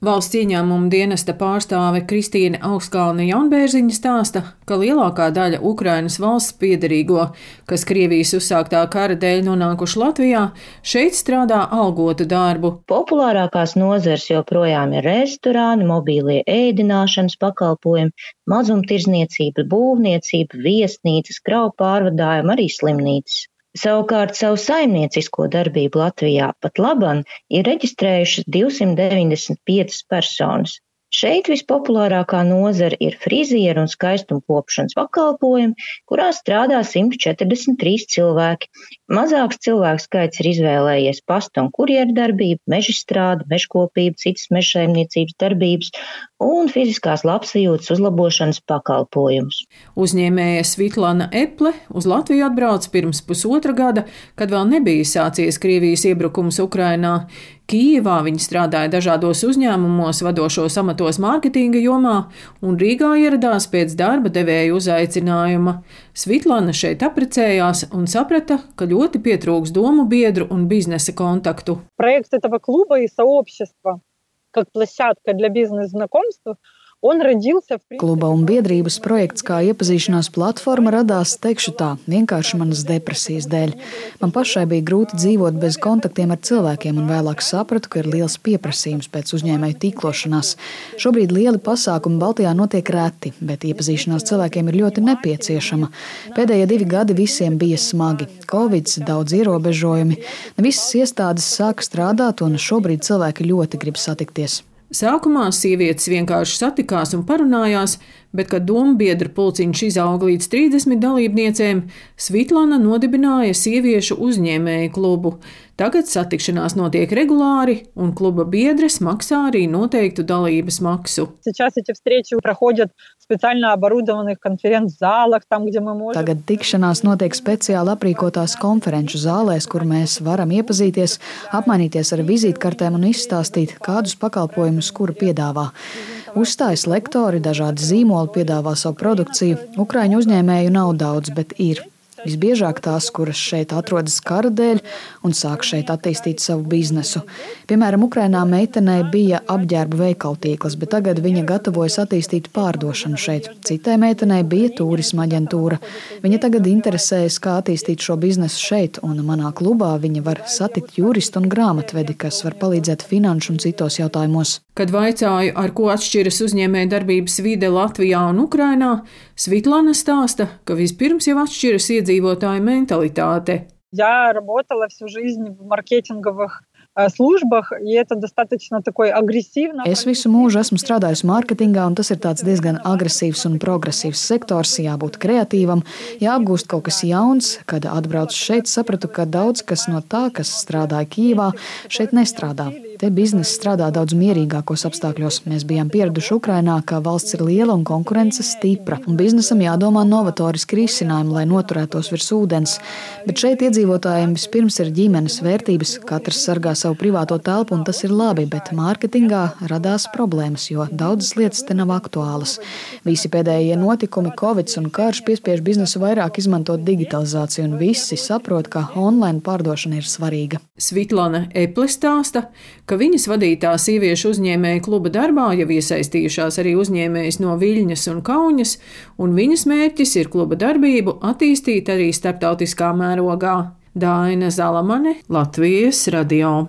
Valsts ieņēmuma dienesta pārstāve Kristīne Augskalne Jaunbērziņa stāsta, ka lielākā daļa Ukrainas valsts piederīgo, kas Krievijas uzsāktā kara dēļ nonākuši Latvijā, šeit strādā algotu darbu. Populārākās nozars joprojām ir restorāni, mobīlie ēdināšanas pakalpojumi, mazumtirzniecība, būvniecība, viesnīcas, kravu pārvadājumi, arī slimnīcas. Savukārt savu saimniecisko darbību Latvijā pat laban ir reģistrējušas 295 personas. Šeit vispopulārākā nozara ir frizieru un skaistumkopšanas pakalpojumi, kurā strādā 143 cilvēki. Mazāks cilvēku skaits ir izvēlējies pasta un kurjeru darbību, mežstrādi, mežkopību, citas mežsaimniecības darbības un fiziskās labsajūtas uzlabošanas pakalpojumus. Uzņēmēja Svitlana Eple uz Latviju atbrauc pirms pusotra gada, kad vēl nebija sācies Krievijas iebrukums Ukrainā. Kijivā viņa strādāja dažādos uzņēmumos, vadošos amatos mārketinga jomā, un Rīgā ieradās pēc darba devēja uzaicinājuma. Svitlana šeit apprecējās un saprata, ka ļoti pietrūks domu biedru un biznesa kontaktu. Проект этого клуба и сообщества как площадка для бизнес-знакомств Kluba un biedrības projekts kā iepazīšanās platforma radās, teikšu tā, vienkārši manas depresijas dēļ. Man pašai bija grūti dzīvot bez kontaktiem ar cilvēkiem, un vēlāk sapratu, ka ir liels pieprasījums pēc uzņēmēju tīklošanās. Šobrīd lieli pasākumi Baltijā notiek reti, bet iepazīšanās cilvēkiem ir ļoti nepieciešama. Pēdējie divi gadi visiem bija smagi. Covid, daudz ierobežojumi, ne visas iestādes sāka strādāt, un šobrīd cilvēki ļoti grib satikties. Sākumā sievietes vienkārši satikās un parunājās, bet, kad domu biedru pulciņš izauga līdz 30 dalībniecēm, Svitlana nodibināja sieviešu uzņēmēju klubu. Tagad satikšanās notiek regulāri, un kluba biedres maksā arī noteiktu dalības maksu. Tagad tikšanās notiek speciāli aprīkotās konferenču zālēs, kur mēs varam iepazīties, apmainīties ar vizītkartēm un izstāstīt, kādus pakalpojumus kura piedāvā. Uzstājas lektori, dažādi zīmoli piedāvā savu produkciju. Ukraiņu uzņēmēju nav daudz, bet ir. Visbiežāk tās, kuras šeit atrodas kara dēļ un sāk šeit attīstīt savu biznesu. Piemēram, Ukrainā meitenei bija apģērba veikaltīkls, bet tagad viņa gatavojas attīstīt pārdošanu šeit. Citai meitenei bija turisma aģentūra. Viņa tagad interesējas, kā attīstīt šo biznesu šeit, un manā klubā viņa var satikt juristu un grāmatvedi, kas var palīdzēt finanšu un citos jautājumos. Kad vaicāju, ar ko atšķiras uzņēmēja darbības vide Latvijā un Ukrainā, Svitlana stāsta, ka vispirms jau atšķiras iedzīvotāji iedzīvotāju mentalitāte. Я работала всю жизнь в маркетинговых службах, и это достаточно такой агрессивно. Es visu mūžu esmu strādājusi mārketingā, un tas ir tāds diezgan agresīvs un progresīvs sektors. Jābūt kreatīvam, jāapgūst kaut kas jauns. Kad atbraucu šeit, sapratu, ka daudz kas no tā, kas strādāja Kīvā, šeit nestrādā. Te biznesa strādā daudz mierīgākos apstākļos. Mēs bijām pieraduši Ukrainā, ka valsts ir liela un konkurence stipra, un biznesam jādomā novatoriski risinājumi, lai noturētos virs ūdens. Bet šeit iedzīvotājiem vispirms ir ģimenes vērtības, katrs sargā savu privāto telpu, un tas ir labi, bet mārketingā radās problēmas, jo daudzas lietas te nav aktuālas. Visi pēdējie notikumi, Covid un karš piespiež biznesu vairāk izmantot digitalizāciju, un visi saprot, ka online pārdošana ir svarīga. Svitlana Eple stāsta, ka viņas vadītā sieviešu uzņēmēju kluba darbā jau iesaistījušās arī uzņēmējas no Viļņas un Kaunas, un viņas mērķis ir kluba darbību attīstīt arī starptautiskā mērogā. Daina Zalamane, Latvijas radio.